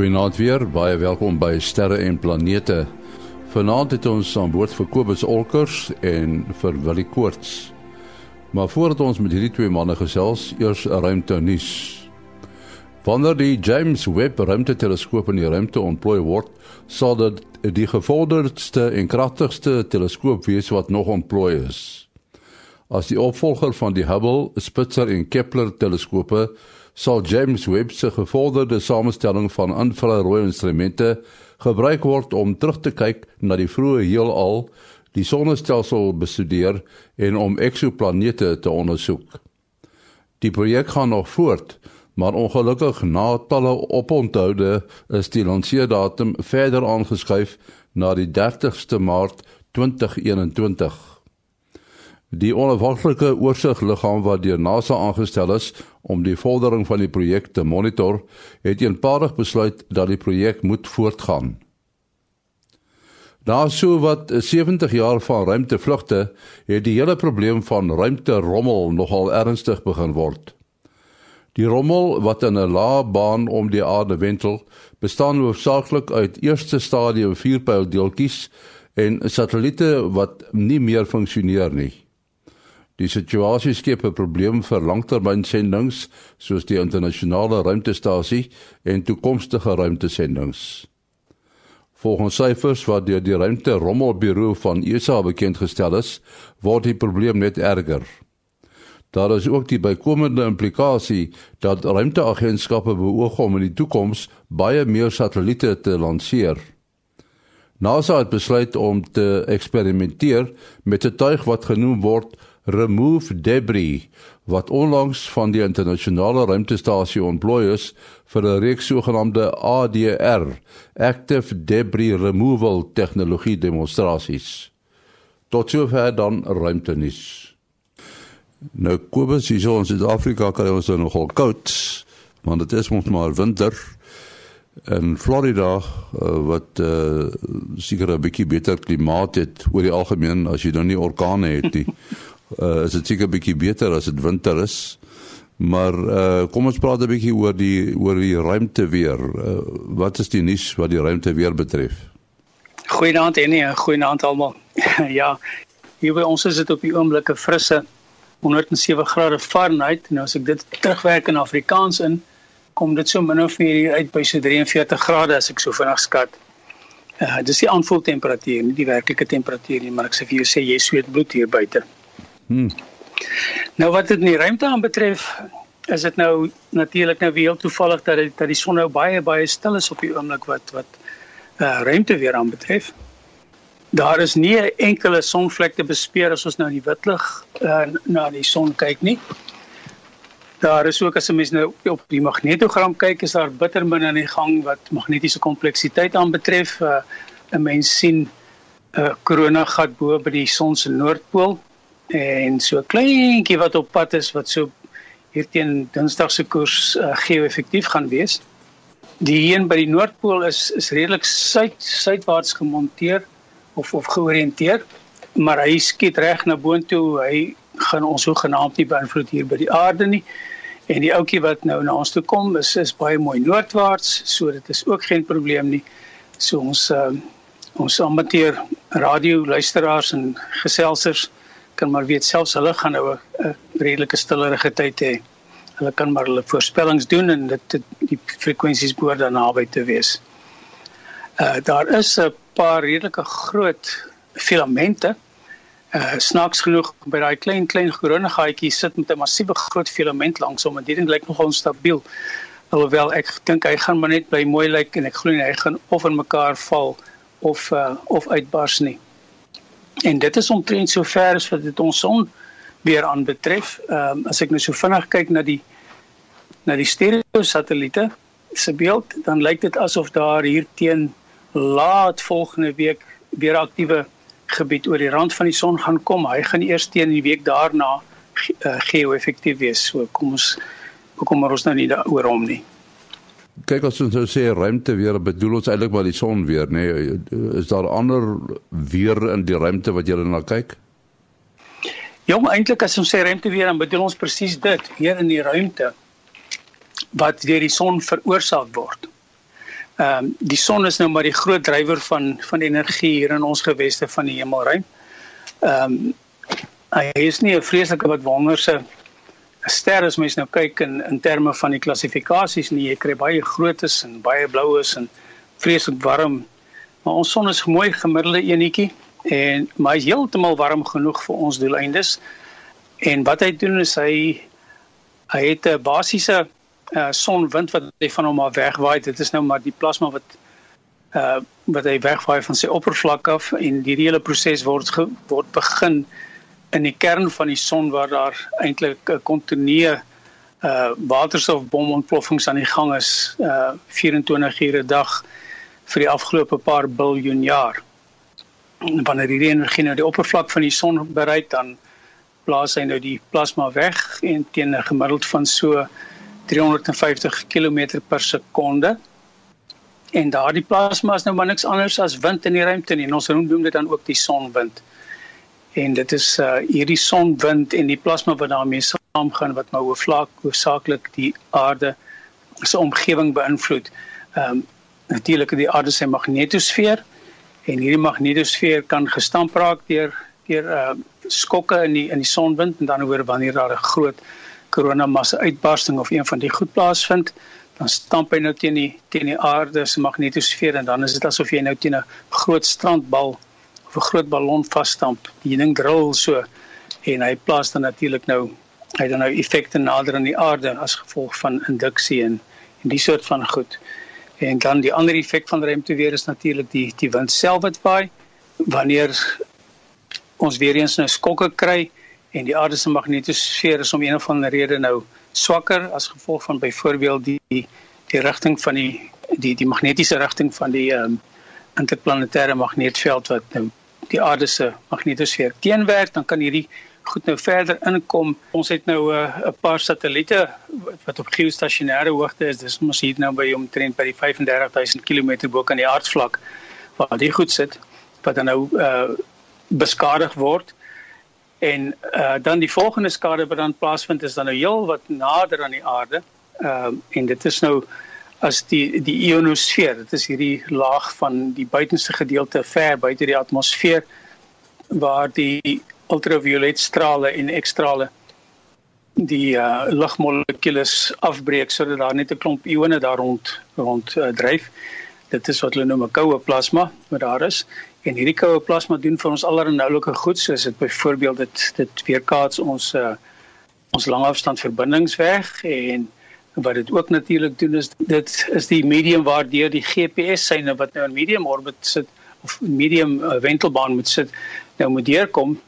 Goeienaand weer, baie welkom by Sterre en Planete. Vanaand het ons aan boord vir Kobus Olkers en vir Willie Koorts. Maar voordat ons met hierdie twee manne gesels, eers 'n ruimte nuus. Wanneer die James Webb ruimteteleskoop in die ruimte ontplooi word, sal dit die gevorderdste en kragtigste teleskoop wees wat nog ontplooi is. As die opvolger van die Hubble, Spitzer en Kepler teleskope sal James Webb se gevorderde samestelling van infrarooi instrumente gebruik word om terug te kyk na die vroeë heelal, die sonnestelsel bestudeer en om eksoplanete te ondersoek. Die projek gaan nog voort, maar ongelukkig na talle oponthoude is die lanseerdatum verder aangeskuif na die 30ste Maart 2021. Die onafhanklike oorsigliggaam wat deur NASA aangestel is om die vordering van die projek te monitor, het eenparig besluit dat die projek moet voortgaan. Na so wat 70 jaar van ruimtevlugte, het die hele probleem van ruimterommel nogal ernstig begin word. Die rommel wat in 'n lae baan om die aarde wentel, bestaan hoofsaaklik uit eerste stadium vierpyldeeltjies en satelliete wat nie meer funksioneer nie. Die situasie skep 'n probleem vir langtermynsendings soos die internasionale ruimtestasie en toekomstige ruimtesendings. Volgens syfers wat deur die ruimte rommelbureau van ESA bekend gestel is, word die probleem net erger. Daar is ook die bykomende implikasie dat ruimteagentskappe beoog om in die toekoms baie meer satelliete te lanseer. NASA het besluit om te eksperimenteer met 'n tuig wat genoem word Remove Debris wat onlangs van die internasionale ruimtestasie ontplooi is vir 'n reeks sogenaamde ADR, Active Debris Removal tegnologie demonstrasies. Tot sover dan ruimtenis. Nou Kobus, hier so in Suid-Afrika kan ons nou nogal koud, want dit is mos maar winter. In Florida uh, wat uh, seker 'n bietjie beter klimaat het oor die algemeen as jy nou nie orkane het nie. uh, is dit seker 'n bietjie beter as dit winter is. Maar uh, kom ons praat 'n bietjie oor die oor die ruimte weer. Uh, wat is die nuus wat die ruimte weer betref? Goeienaand en nee, goeienaand almal. ja, hier by ons is dit op die oomblik 'n frisse 107 grade Fahrenheit. Nou as ek dit terugwerk in Afrikaans in, kom dit so min of meer uit by so 43 grade as ek so vinnig skat. Uh, dis die aanvoeltemperatuur, nie die werklike temperatuur nie, maar ek sê vir jou sê jy sweet bloed hier buite. Hmm. Nou wat dit in die ruimte aanbetref, is dit nou natuurlik nou weer toevallig dat dit dat die son nou baie baie stil is op die oomblik wat wat uh ruimte weer aanbetref. Daar is nie 'n enkele sonvlek te bespeer as ons nou die witlig uh na die son kyk nie. Daar is ook as 'n mens nou op die magnetogram kyk, is daar bitter min aan die gang wat magnetiese kompleksiteit aanbetref. Uh 'n mens sien 'n uh, koronagat bo by die son se noordpool en so kleintjie wat op pad is wat so hier teen Dinsdag se koers uh, geo-effektief gaan wees. Die een by die noordpool is is redelik suid suidwaarts gemonteer of of georiënteer, maar hy skiet reg na boontoe. Hy gaan ons hoegenaamd nie beïnvloed hier by die aarde nie. En die ouetjie wat nou na ons toe kom is is baie mooi noordwaarts, so dit is ook geen probleem nie. So ons uh, ons amateur radio luisteraars en geselsers kan maar weet selfs hulle gaan nou 'n redelike stillerige tyd hê. Hulle kan maar hulle voorspellings doen en dit, dit die frekwensies behoort dan naby te wees. Uh daar is 'n paar redelike groot filamente. Uh snaaks genoeg by daai klein klein groene gaatjie sit met 'n massiewe groot filament langs hom en dit lyk nogal onstabiel. Alhoewel ek dink hy gaan maar net bly mooi lyk en ek glo hy gaan of in mekaar val of uh of uitbars nie. En dit is omtrent so ver as wat dit ons son weer aanbetref. Ehm um, as ek nou so vinnig kyk na die na die stereo satelliete se beeld, dan lyk dit asof daar hier teen laat volgende week weer aktiewe gebied oor die rand van die son gaan kom. Hy gaan eers teen die week daarna uh, geo-effektief wees. So kom ons kom ons nou nie daaroor om nie kyk as ons nou sê ruimte weer bedoel ons eintlik maar die son weer nê nee, is daar ander weer in die ruimte wat jy na kyk? Jong eintlik as ons sê ruimte weer dan bedoel ons presies dit weer in die ruimte wat deur die son veroorsaak word. Ehm um, die son is nou maar die groot drywer van van energie hier in ons geweste van die hemelruim. Ehm um, hy is nie 'n vreeslike wat wonderse ster as mens nou kyk in in terme van die klassifikasies nie. Jy kry baie grootes en baie bloues en vreeslik warm. Maar ons son is mooi gemiddelde enetjie en maar hy is heeltemal warm genoeg vir ons doeleindes. En wat hy doen is hy hy het 'n basiese uh sonwind wat hy van hom af wegwaai. Dit is nou maar die plasma wat uh wat hy wegwaai van sy oppervlak af en die hele proses word ge, word begin in die kern van die son waar daar eintlik 'n kontinue uh waterstofbomontploffings aan die gang is uh 24 ure 'n dag vir die afgelope paar biljoen jaar. En wanneer hierdie energie nou die oppervlak van die son bereik dan blaas hy nou die plasma weg en teen 'n gemiddeld van so 350 km per sekonde. En daardie plasma is nou maar niks anders as wind in die ruimte nie. En ons noem dit dan ook die sonwind. En dit is uh hierdie sonwind en die plasma wat daarmee saamgaan wat nou hoofvlak hoofsaaklik die aarde se omgewing beïnvloed. Ehm um, natuurlik die aarde se magnetosfeer en hierdie magnetosfeer kan gestamp raak deur deur uh skokke in die in die sonwind en dan oor wanneer daar 'n groot koronamassa uitbarsting of een van die goed plaasvind, dan stamp hy nou teen die teen die aarde se magnetosfeer en dan is dit asof jy nou teen 'n groot strandbal of 'n groot ballon vasstamp. Die ding drill so en hy plaas dan natuurlik nou hy dan nou effekte nader aan die aarde as gevolg van induksie en en die soort van goed. En dan die ander effek van ruimte weer is natuurlik die die wind self wat waai wanneer ons weer eens nou skokke kry en die aarde se magnetosfeer is om een of ander rede nou swakker as gevolg van byvoorbeeld die die rigting van die die die magnetiese rigting van die ehm um, interplanetêre magnetveld wat nou die aarde se magnetosfeer teenwerk dan kan hierdie goed nou verder inkom. Ons het nou 'n uh, paar satelliete wat op geostasionêre hoogte is. Dis ons hier nou by omtrent by die 35000 km bo kan die aardvlak waar die goed sit wat dan nou uh, beskadig word. En uh, dan die volgende skade wat dan plaasvind is dan nou heel wat nader aan die aarde. Ehm uh, en dit is nou as die die ionosfeer. Dit is hierdie laag van die buitenste gedeelte ver buite die atmosfeer waar die ultraviolet strale en X-strale die uh, lugmolekules afbreek sodat daar net 'n klomp ione daar rond rond uh, dryf. Dit is wat hulle noem 'n koue plasma wat daar is. En hierdie koue plasma doen vir ons allerlei noulike goed soos dit byvoorbeeld dit dit weerkaats ons uh, ons langafstand verbindings weg en wat dit ook natuurlik doen is dit is die medium waardeur die GPS syne wat nou in medium orbit sit of medium uh, wentelbaan moet sit nou moet deurkom.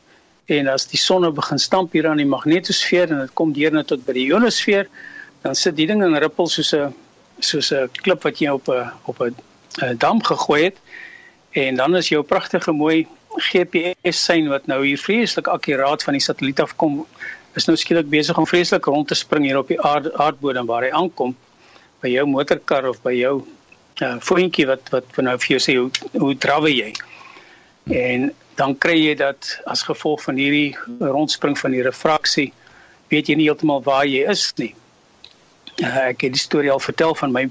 En as die son nou begin stamp hier aan die magnetosfeer en dit kom deur net tot by die ionosfeer dan sit die ding in rippels soos 'n soos 'n klip wat jy op 'n op 'n dam gegooi het. En dan is jou pragtige mooi GPS sein wat nou hier vreeslik akkuraat van die satelliet af kom is nou skielik besig om vreeslik rond te spring hier op die aard, aardbodem waar hy aankom by jou motorkar of by jou uh, voetjie wat wat nou vir jou sê hoe hoe drawe jy. En dan kry jy dat as gevolg van hierdie rondspring van die refraksie weet jy nie heeltemal waar jy is nie. Uh, ek het die storie al vertel van my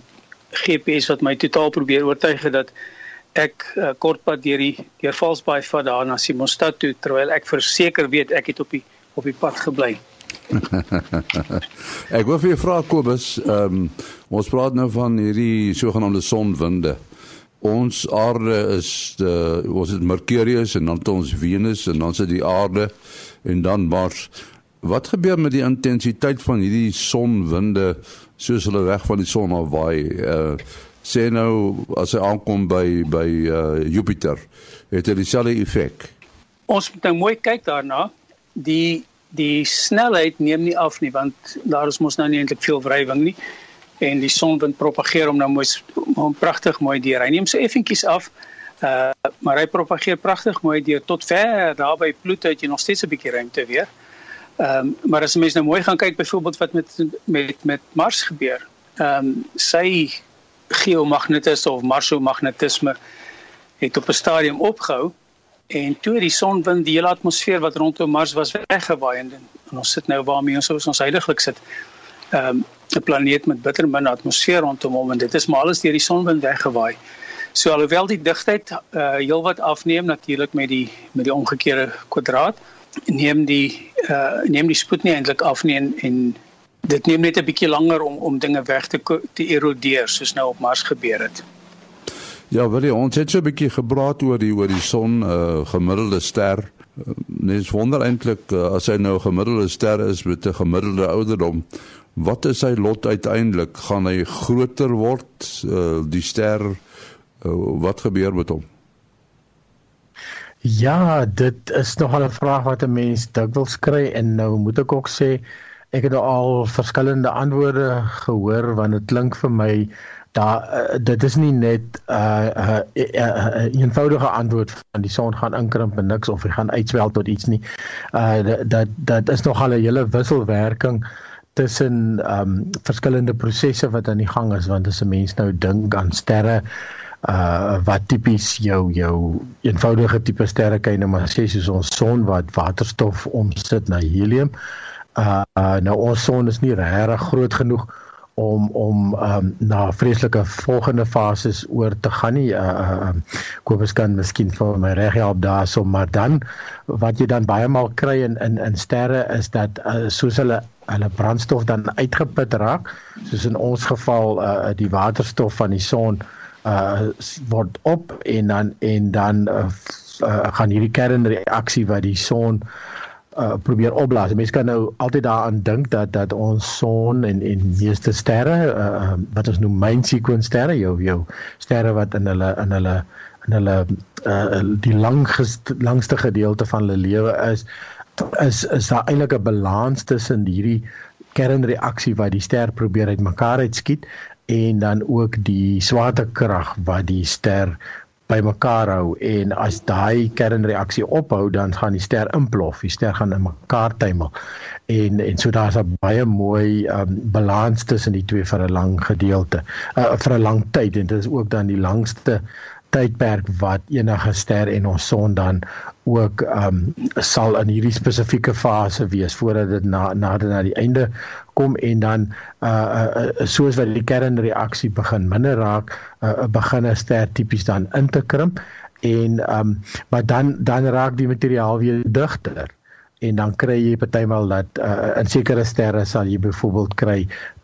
GPS wat my totaal probeer oortuig het dat ek uh, kortpad deur die deur Valsbaai vat daar na Simonstad toe terwyl ek verseker weet ek het op die op die pad gebly. ek wil vir jou vra Kobus, ehm um, ons praat nou van hierdie sogenaamde sonwinde. Ons aarde is die ons het Mercurius en dan ons Venus en dan sit die aarde en dan Mars. Wat gebeur met die intensiteit van hierdie sonwinde soos hulle weg van die son af waai? Uh sê nou as hy aankom by by uh, Jupiter het hy dieselfde effek. Ons moet nou mooi kyk daarna. Die die snelheid neem nie af nie want daar is mos nou nie eintlik veel wrywing nie en die sonwind propageer hom nou mooi hom pragtig mooi deur. Hy neem so effentjies af. Uh maar hy propageer pragtig mooi deur tot ver daar by Pluto het jy nog steeds 'n bietjie ruimte weer. Ehm um, maar as mense nou mooi gaan kyk byvoorbeeld wat met met met Mars gebeur. Ehm um, sy geomagnetisme of marsomagnetisme het op 'n stadium opgehou en toe die sonwind die hele atmosfeer wat rondom Mars was weggewaai en, en ons sit nou waarmee ons ons heidaglik sit um, 'n planeet met bitter min atmosfeer rondom hom en dit is maar alles deur die sonwind weggewaai. So alhoewel die digtheid uh heelwat afneem natuurlik met die met die omgekeerde kwadraat, neem die uh neem die spoed nie eintlik af nie en, en dit neem net 'n bietjie langer om om dinge weg te te erodeer soos nou op Mars gebeur het. Ja, wil jy ons het so 'n bietjie gepraat oor die oor die son uh gemiddelde ster. Uh, Nes wonder eintlik uh, as hy nou 'n gemiddelde ster is met 'n gemiddelde ouderdom, wat is sy lot uiteindelik? Gaan hy groter word uh die ster uh, wat gebeur met hom? Ja, dit is nogal 'n vraag wat 'n mens dikwels kry en nou moet ek ook sê ek het al verskillende antwoorde gehoor want dit klink vir my daar uh, dit is nie net 'n uh, uh, uh, uh, eenvoudige antwoord van die son gaan inkrimp en niks of hy gaan uitswel tot iets nie. Uh dat dat is nogal 'n hele wisselwerking tussen ehm um, verskillende prosesse wat aan die gang is want as 'n mens nou dink aan sterre uh wat tipies jou jou eenvoudige tipe sterre jy nou maar sê soos ons son wat waterstof omsit na helium. Uh nou ons son is nie regtig groot genoeg om om um na vreeslike volgende fases oor te gaan nie. Uh, uh Kobus kan miskien vir my reg help daarso, maar dan wat jy dan baie maal kry in in in sterre is dat uh, soos hulle hulle brandstof dan uitgeput raak, soos in ons geval uh die waterstof van die son uh word op en dan en dan uh, uh, gaan hierdie kernreaksie wat die son uh probeer opblaas. Mense kan nou altyd daaraan dink dat dat ons son en en meeste sterre uh wat ons noem main sequence sterre jou jou sterre wat in hulle in hulle in hulle uh die langste langste gedeelte van hulle lewe is is is daar eintlik 'n balans tussen hierdie kernreaksie wat die ster probeer uitmekaar uitskiet en dan ook die swaartekrag wat die ster bymekaar hou en as daai kernreaksie ophou dan gaan die ster implof, die ster gaan in mekaar tuimel. En en so daar's 'n baie mooi um, balans tussen die twee vir 'n lang gedeelte, uh, vir 'n lang tyd en dit is ook dan die langste tydperk wat enige ster en ons son dan ook ehm um, sal in hierdie spesifieke fase wees voordat dit na nader na die einde kom en dan uh, uh soos wat die kernreaksie begin minder raak uh, begin 'n ster tipies dan in te krimp en um, maar dan dan raak die materiaal weer digter en dan kry jy partymal dat uh, in sekere sterre sal jy byvoorbeeld kry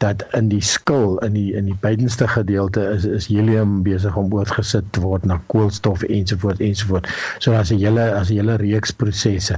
dat in die skil in die in die buitenste gedeelte is is helium besig om oorgesit te word na koolstof ensovoorts ensovoorts. So daar's 'n hele as 'n hele reeks prosesse.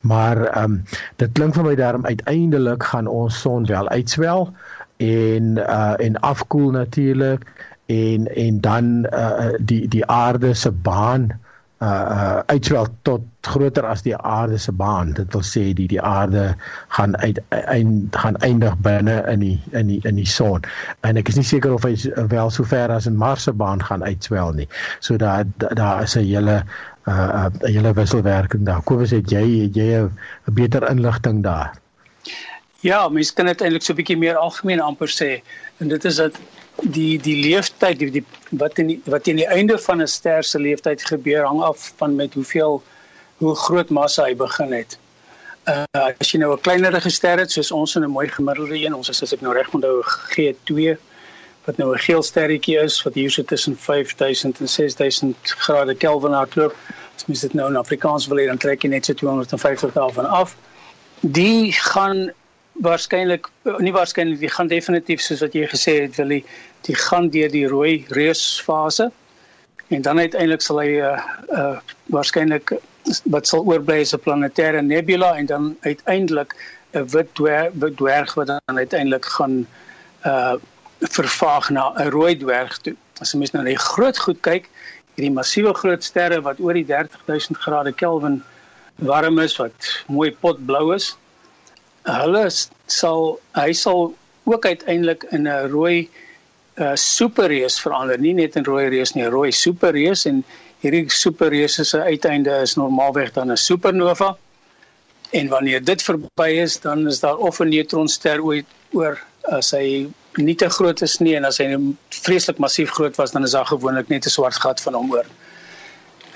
Maar ehm um, dit klink vir my daarom uiteindelik gaan ons son wel uitswel en uh en afkoel natuurlik en en dan uh die die aarde se baan uh uh uitswel tot groter as die aarde se baan. Dit wil sê die die aarde gaan uit eind gaan eindig binne in die in die in die son. En ek is nie seker of hy wel so ver as in Mars se baan gaan uitswel nie. So daar daar is 'n hele uh 'n hele wisselwerking daar. Kobus het jy het jy 'n beter inligting daar? Ja, mens kan dit eintlik so 'n bietjie meer algemeen amper sê. En dit is dat die die leeftyd die, die wat in die, wat in die einde van 'n ster se leeftyd gebeur hang af van met hoeveel hoe groot massa hy begin het. Uh as jy nou 'n kleinerige ster het soos ons in 'n mooi gemiddelde een, ons is as ek nou reg onthou G2 wat nou 'n geel sterretjie is wat hier so tussen 5000 en 6000 grade Kelvin hardloop. As mens dit nou in Afrikaans wil hê dan trek jy net so 250 daarvan af. Die gaan waarskynlik nie waarskynlik die gaan definitief soos wat jy gesê het wil die, die gaan deur die rooi reusfase en dan uiteindelik sal hy uh, uh waarskynlik wat sal oorbly is 'n planetêre nebula en dan uiteindelik 'n wit dwerg, dwerg wat dan uiteindelik gaan uh vervaag na 'n rooi dwerg toe. As jy mens nou na die groot goed kyk, hierdie massiewe groot sterre wat oor die 30000 grade Kelvin warm is wat mooi potblou is, hulle sal hy sal ook uiteindelik in 'n rooi uh, superreus verander, nie net in rooi reus nie, 'n rooi superreus en hierdie superreus se uiteinde is normaalweg dan 'n supernova. En wanneer dit verby is, dan is daar of 'n neutronster ooit oor as hy nie te groot is nie en as hy vreeslik massief groot was, dan is daar gewoonlik net 'n swart gat van hom oor.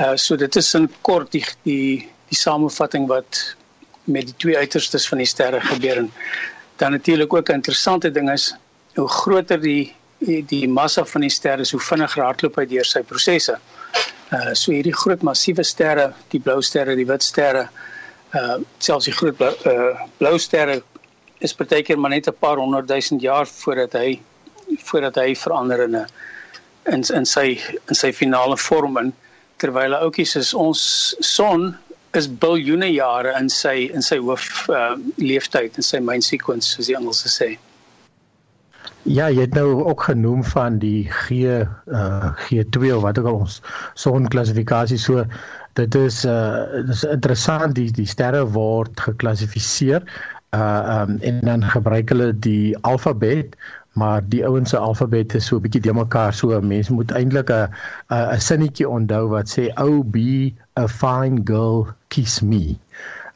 Uh so dit is in kort die die die samevatting wat met die twee uiterstes van die sterre gebeur en dan natuurlik ook 'n interessante ding is hoe groter die die, die massa van die sterre is, hoe vinniger hardloop hy deur sy prosesse. Uh so hierdie groot massiewe sterre, die blou sterre, die wit sterre, uh selfs die groot blou, uh, blou sterre is partykeer maar net 'n paar honderd duisend jaar voordat hy voordat hy verander in 'n in in sy in sy finale vorm in terwyl ouetjies is ons son is biljoene jare in sy in sy hoof uh, leeftyd in sy main sequence soos die Engelse sê. Ja, jy het nou ook genoem van die G uh G2 of wat ook al ons sonklassifikasie so dit is uh dis interessant die die sterre word geklassifiseer uh um en dan gebruik hulle die alfabet maar die ouens se alfabet is so 'n bietjie de mekaar so mense moet eintlik 'n 'n sinnetjie onthou wat sê oh be a fine girl kiss me.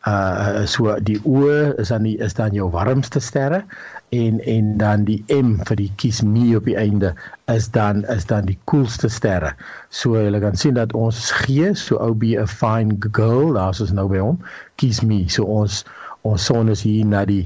Uh so die O is dan die is dan jou warmste sterre en en dan die M vir die kiss me op die einde is dan is dan die koelste sterre. So jy kan sien dat ons G so oh be a fine girl daar's ons nou by hom kiss me. So ons ons son is hier na die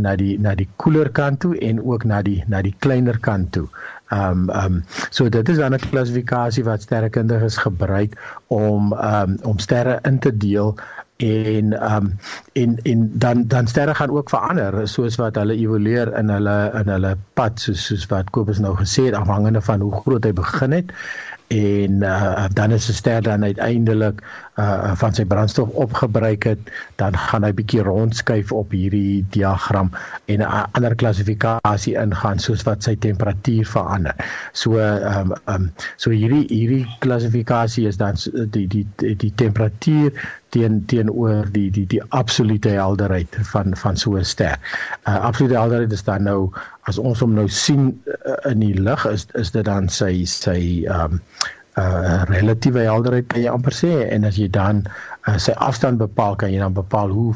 na die na die koeler kant toe en ook na die na die kleiner kant toe. Ehm um, ehm um, so dit is dan 'n klassifikasie wat sterrekundiges gebruik om ehm um, om sterre in te deel en ehm um, en en dan dan sterre gaan ook verander soos wat hulle evolueer in hulle in hulle pad soos soos wat Kobus nou gesê het afhangende van hoe groot hy begin het en uh, dan is 'n ster dan uiteindelik uh, van sy brandstof opgebruik het dan gaan hy bietjie rondskuif op hierdie diagram en 'n ander klassifikasie ingaan soos wat sy temperatuur verander. So ehm um, um, so hierdie hierdie klassifikasie is dan die die die, die temperatuur teen teenoor die die die absolute helderheid van van so 'n ster. Uh, absolute helderheid is dan nou as ons hom nou sien uh, in die lig is is dit dan sy sy ehm um, uh relatiewe helderheid kan jy amper sê. En as jy dan uh, sy afstand bepaal kan jy dan bepaal hoe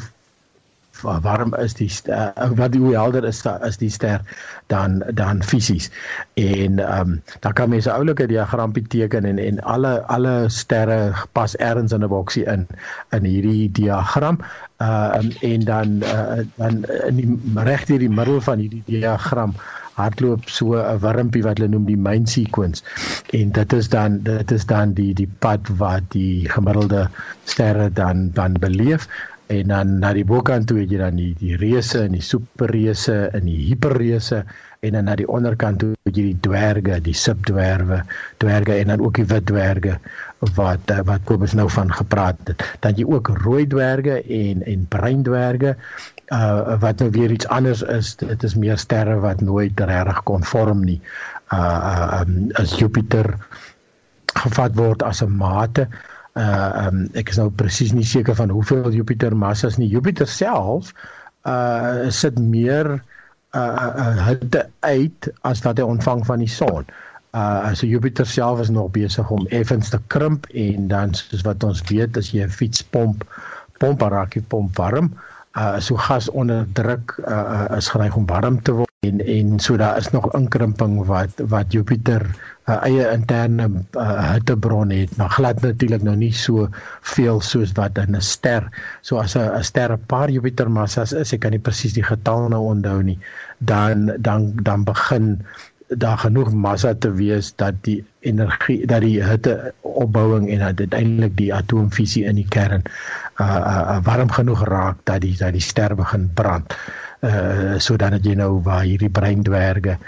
warm is die ster, uh, wat hoe helder is is die ster dan dan fisies. En ehm um, dan kan mense oulike diagrampie teken en en alle alle sterre pas ergens in 'n boksie in in hierdie diagram. Uh um, en dan uh, dan in die reg deur die middel van hierdie diagram hardloop so 'n wurmpie wat hulle noem die main sequence. En dit is dan dit is dan die die pad wat die gemiddelde sterre dan dan beleef. En dan na die bokant toe het jy dan die die reuse en die superreuse en die hiperreuse en dan na die onderkant toe het jy die dwerge, die subdwerwe, dwerge en dan ook die wit dwerge wat wat Kobus nou van gepraat het. Dan jy ook rooi dwerge en en bruin dwerge uh wat nou weer iets anders is. Dit is meer sterre wat nooit regtig konform nie. Uh um, as Jupiter gevat word as 'n mate uh um, ek is nou presies nie seker van hoeveel Jupiter massas nie. Jupiter self uh sit meer uh, uh hitte uit as wat hy ontvang van die son. Uh so Jupiter self is nog besig om effens te krimp en dan soos wat ons weet as jy 'n fiets pomp raak die pomp warm. Uh so gas onder druk uh, uh is geneig om warm te word en en so daar is nog inkrimping wat wat Jupiter 'n uh, eie interne uh, hittebron het. Maar glad natuurlik nou nie so veel soos wat in 'n ster so as 'n ster 'n paar Jupiter massas is ek kan nie presies die getal nou onthou nie dan dan dan begin daar genoeg massa te wees dat die energie dat die hitte opbouing en uiteindelik die atoomfisie in die kern uh, uh warm genoeg raak dat die dat die ster begin brand uh sodat jy nou waar hierdie breindwerge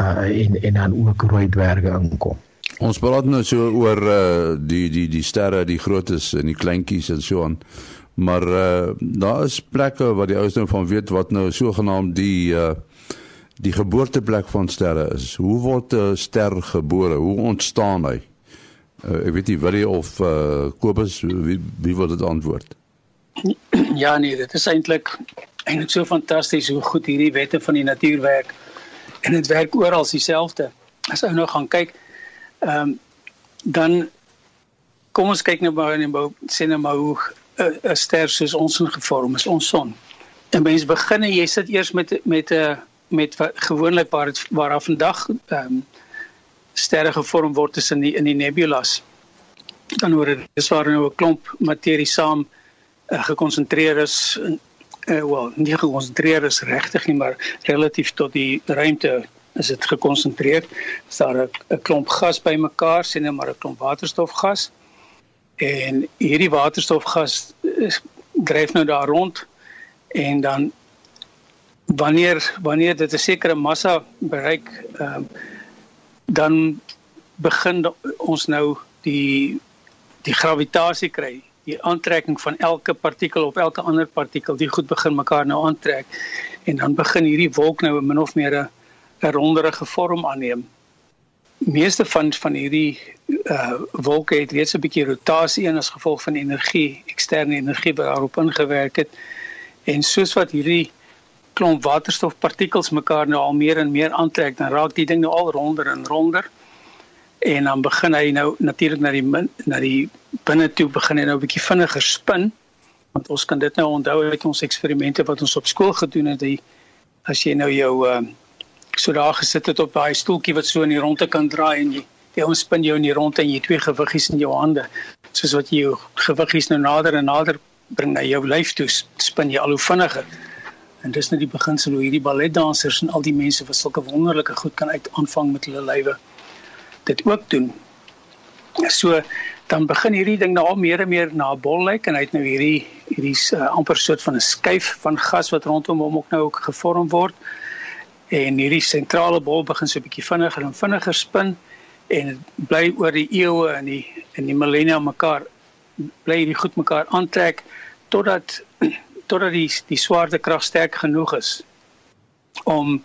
uh en en dan ook rooi dwerge inkom. Ons praat nou so oor uh die die die sterre, die grootes en die kleintjies en so aan. Maar uh daar is plekke waar die ouens nou van weet wat nou sogenaamd die uh die geboorteplek van sterre is. Hoe word 'n ster gebore? Hoe ontstaan hy? Uh, ek weet nie jy of uh Kobus wie wie wil dit antwoord? Ja nee, dit is eintlik eintlik so fantasties hoe goed hierdie wette van die natuur werk. En dit werk oral dieselfde. As ou nou gaan kyk, ehm um, dan kom ons kyk nou maar en bou sien nou maar hoe 'n ster soos ons in gevorm is, ons son. En mens begin jy sit eers met met 'n met gewoonlik waar het, waar af vandag ehm um, sterre gevorm word tussen die in die nebulas. Dan word dit dis waar nou 'n klomp materie saam uh, gekonsentreer is in uh, wel nie gekonsentreer is regtig nie, maar relatief tot die ruimte is dit gekonsentreer. Is daar 'n klomp gas bymekaar, sien net maar 'n klomp waterstofgas. En hierdie waterstofgas is, dryf nou daar rond en dan wanneer wanneer dit 'n sekere massa bereik, ehm uh, dan begin ons nou die die gravitasie kry die aantrekking van elke partikel op elke ander partikel die goed begin mekaar nou aantrek en dan begin hierdie wolk nou min of meer 'n 'n ronderige vorm aanneem. Meeste van van hierdie uh wolke het reeds 'n bietjie rotasie in as gevolg van energie, eksterne energie wat daarop ingewerk het. En soos wat hierdie klomp waterstofpartikels mekaar nou al meer en meer aantrek, dan raak die ding nou al ronder en ronder. En dan begin hy nou natuurlik na die na die binne toe begin hy nou 'n bietjie vinniger spin want ons kan dit nou onthou uit ons eksperimente wat ons op skool gedoen het die as jy nou jou uh, so daar gesit het op daai stoeltjie wat so in die ronde kan draai en jy jy ons spin jou in die ronde en jy twee gewiggies in jou hande soos wat jy jou gewiggies nou nader en nader bring na jou lyf toe spin jy al hoe vinniger en dis net die beginsel hoe hierdie balletdansers en al die mense wat sulke wonderlike goed kan uit aanvang met hulle lywe dit ook doen. So dan begin hierdie ding nou al meer en meer na 'n bol lyk en hy het nou hierdie hierdie uh, amper soort van 'n skuif van gas wat rondom hom ook nou ook gevorm word. En hierdie sentrale bol begin so 'n bietjie vinniger en vinniger spin en bly oor die eeue en die in die millennia mekaar bly hierdie goed mekaar aantrek totdat totdat die die swaartekrag sterk genoeg is om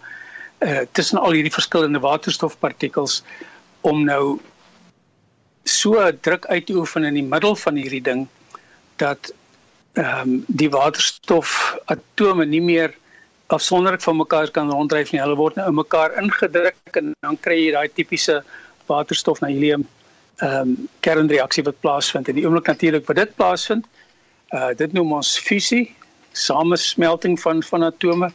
uh, tussen al hierdie verskillende waterstofpartikels om nou so druk uit te oefen in die middel van hierdie ding dat ehm um, die waterstof atome nie meer afsonderlik van mekaar kan ronddryf nie. Hulle word nou in mekaar ingedruk en dan kry jy daai tipiese waterstof na helium ehm um, kernreaksie wat plaasvind. En die oomblik natuurlik wat dit plaasvind, uh dit noem ons fusie, samesmelting van van atome,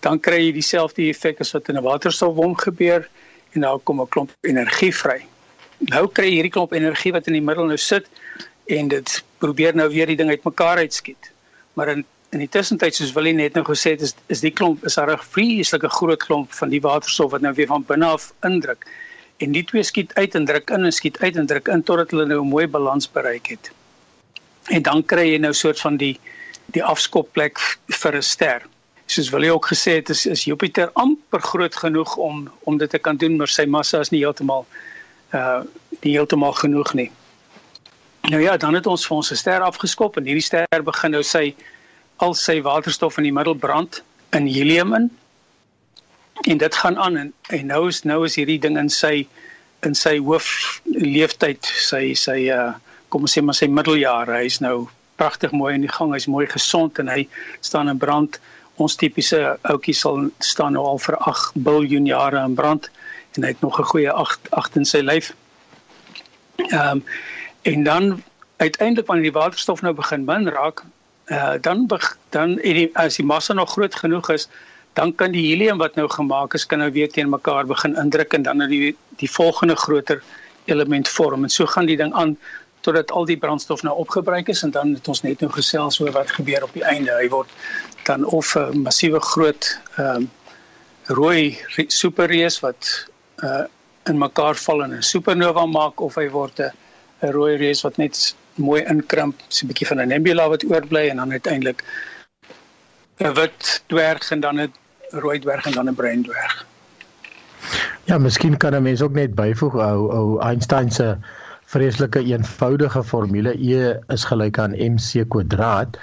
dan kry jy dieselfde effek as wat in 'n waterstofbom gebeur en daar kom 'n klomp energie vry. Nou kry jy hierdie klomp energie wat in die middel nou sit en dit probeer nou weer die ding uitmekaar uitskiet. Maar in in die tussentyd soos Willie net nou gesê het is is die klomp is daar 'n vreeslike groot klomp van die waterstof wat nou weer van binne af indruk. En die twee skiet uit en druk in en skiet uit en druk in totdat hulle nou 'n mooi balans bereik het. En dan kry jy nou soort van die die afskopplek vir 'n ster soos Willie ook gesê het is is Jupiter amper groot genoeg om om dit te kan doen maar sy massa is nie heeltemal uh nie heeltemal genoeg nie. Nou ja, dan het ons vir ons 'n ster afgeskop en hierdie ster begin nou sy al sy waterstof in die middel brand in helium in. En dit gaan aan en, en nou is nou is hierdie ding in sy in sy hoof leeftyd, sy sy uh kom ons sê maar sy middeljare. Hy's nou pragtig mooi in die gang, hy's mooi gesond en hy staan in brand. Ons tipiese ouetjie sal staan nou al vir 8 miljard jare in brand en hy het nog 'n goeie 8 8 in sy lyf. Ehm um, en dan uiteindelik wanneer die waterstof nou begin min raak, uh dan dan die, as die massa nog groot genoeg is, dan kan die helium wat nou gemaak is kan nou weer teen mekaar begin indruk en dan die die volgende groter element vorm. En so gaan die ding aan totdat al die brandstof nou opgebruik is en dan het ons net nou gesels oor wat gebeur op die einde. Hy word dan of 'n massiewe groot ehm um, rooi superreus wat uh in mekaar val en 'n supernova maak of hy word 'n 'n rooi reus wat net mooi inkrimp, so 'n bietjie van 'n nebula wat oorbly en dan uiteindelik 'n wit dwerg en dan 'n rooi dwerg en dan 'n bruin dwerg. Ja, miskien kan 'n mens ook net byvoeg ou ou Einstein se vreeslike eenvoudige formule E is gelyk aan mc kwadraat.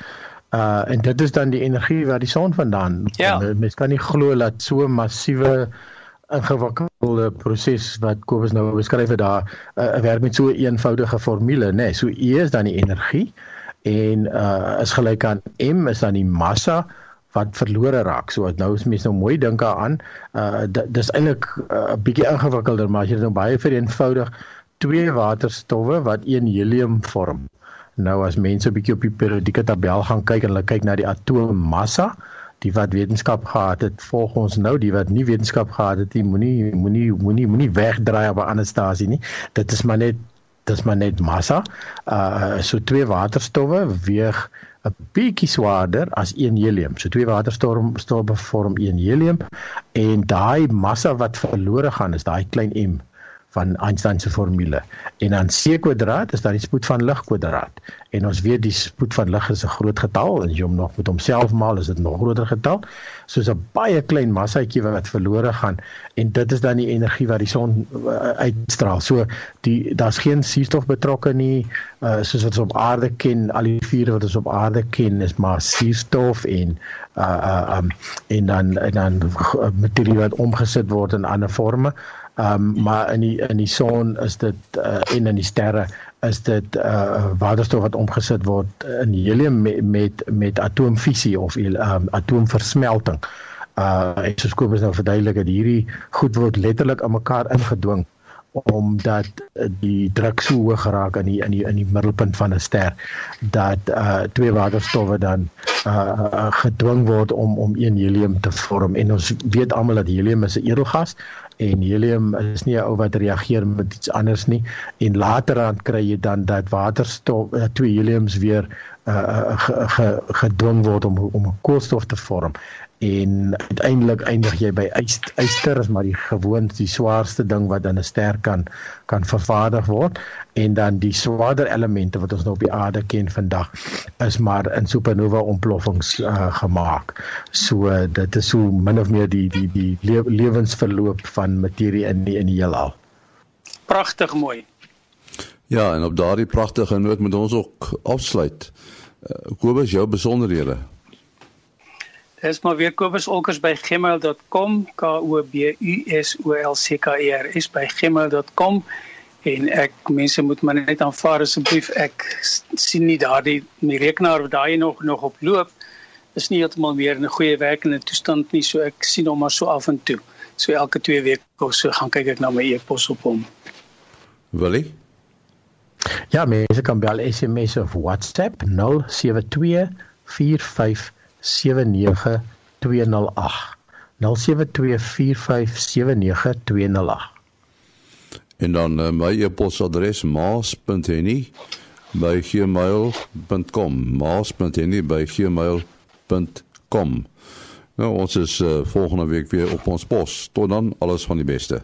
Uh en dit is dan die energie wat die son vandaan. Ja. Mens kan nie glo dat so massiewe ingewikkelde proses wat Kobus nou beskryf het daar uh, werk met so 'n eenvoudige formule, nê. Nee, so E is dan die energie en uh is gelyk aan m is dan die massa wat verlore raak. So nou as mens nou mooi dink daaraan, uh dis eintlik 'n uh, bietjie ingewikkelder, maar as jy dit nou baie vereenvoudig twee waterstowwe wat een helium vorm. Nou as mense 'n bietjie op die periodieke tabel gaan kyk en hulle kyk na die atoommassa, die wat wetenskap gehad het, volg ons nou die wat nie wetenskap gehad het nie, moenie moenie moenie moenie wegdraai op 'n ander stasie nie. Dit is maar net dis maar net massa. Uh so twee waterstowwe weeg 'n bietjie swaarder as 1 helium. So twee waterstowwe vorm 1 helium en daai massa wat verlore gaan is daai klein m van Einstein se formule. En dan c kwadraat is dan die spoed van lig kwadraat. En ons weet die spoed van lig is 'n groot getal en as jy hom nog met homself maal is dit nog groter getal. Soos 'n baie klein massaatjie wat verlore gaan en dit is dan die energie wat die son uh, uitstraal. So die daar's geen suurstof betrokke nie, uh, soos wat ons op aarde ken, al die vure wat ons op aarde ken is maar suurstof en uh uh um, en dan en dan materiaal wat omgesit word in ander forme. Ehm um, maar in die in die son is dit uh, en in die sterre is dit uh, waterstof wat omgesit word in helium met met, met atoomfisie of um, atoomversmelting. Uh ek sou skoop is nou verduidelik dat hierdie goed word letterlik aan mekaar ingedwing omdat die druk so hoog geraak in die in die in die middelpunt van 'n ster dat uh twee waterstowwe dan uh gedwing word om om een helium te vorm en ons weet almal dat helium is 'n edelgas en helium is nie 'n ou wat reageer met iets anders nie. En later dan kry jy dan dat waterstof uh, twee heliums weer uh, gedwing word om om 'n koolstof te vorm en uiteindelik eindig jy by yster is maar die gewoonste die swaarste ding wat in 'n ster kan kan vervaardig word en dan die swaarder elemente wat ons nou op die aarde ken vandag is maar in supernova ontploffings uh, gemaak. So dit is so min of meer die die die le lewensverloop van materie in die, in die heelal. Pragtig mooi. Ja, en op daardie pragtige noot moet ons ook afsluit. Uh, Kobus, jou besonderhede. Dis maar weer Kobus Olkers by gmail.com k o b u s o l c k e r s by gmail.com en ek mense moet maar net aanvaar asseblief ek sien nie daardie my rekenaar wat daai nog nog op loop is nie heeltemal meer in 'n goeie werkende toestand nie so ek sien hom maar so af en toe. So elke 2 weke of so gaan kyk ek na my e-pos op hom. Willie? Ja mense kan bel SMS of WhatsApp 072 45 0724579208 En dan uh, my e-posadres maas.henny@gmail.com maas.henny@gmail.com Nou ons is uh, volgende week weer op ons pos. Tot dan alles van die beste.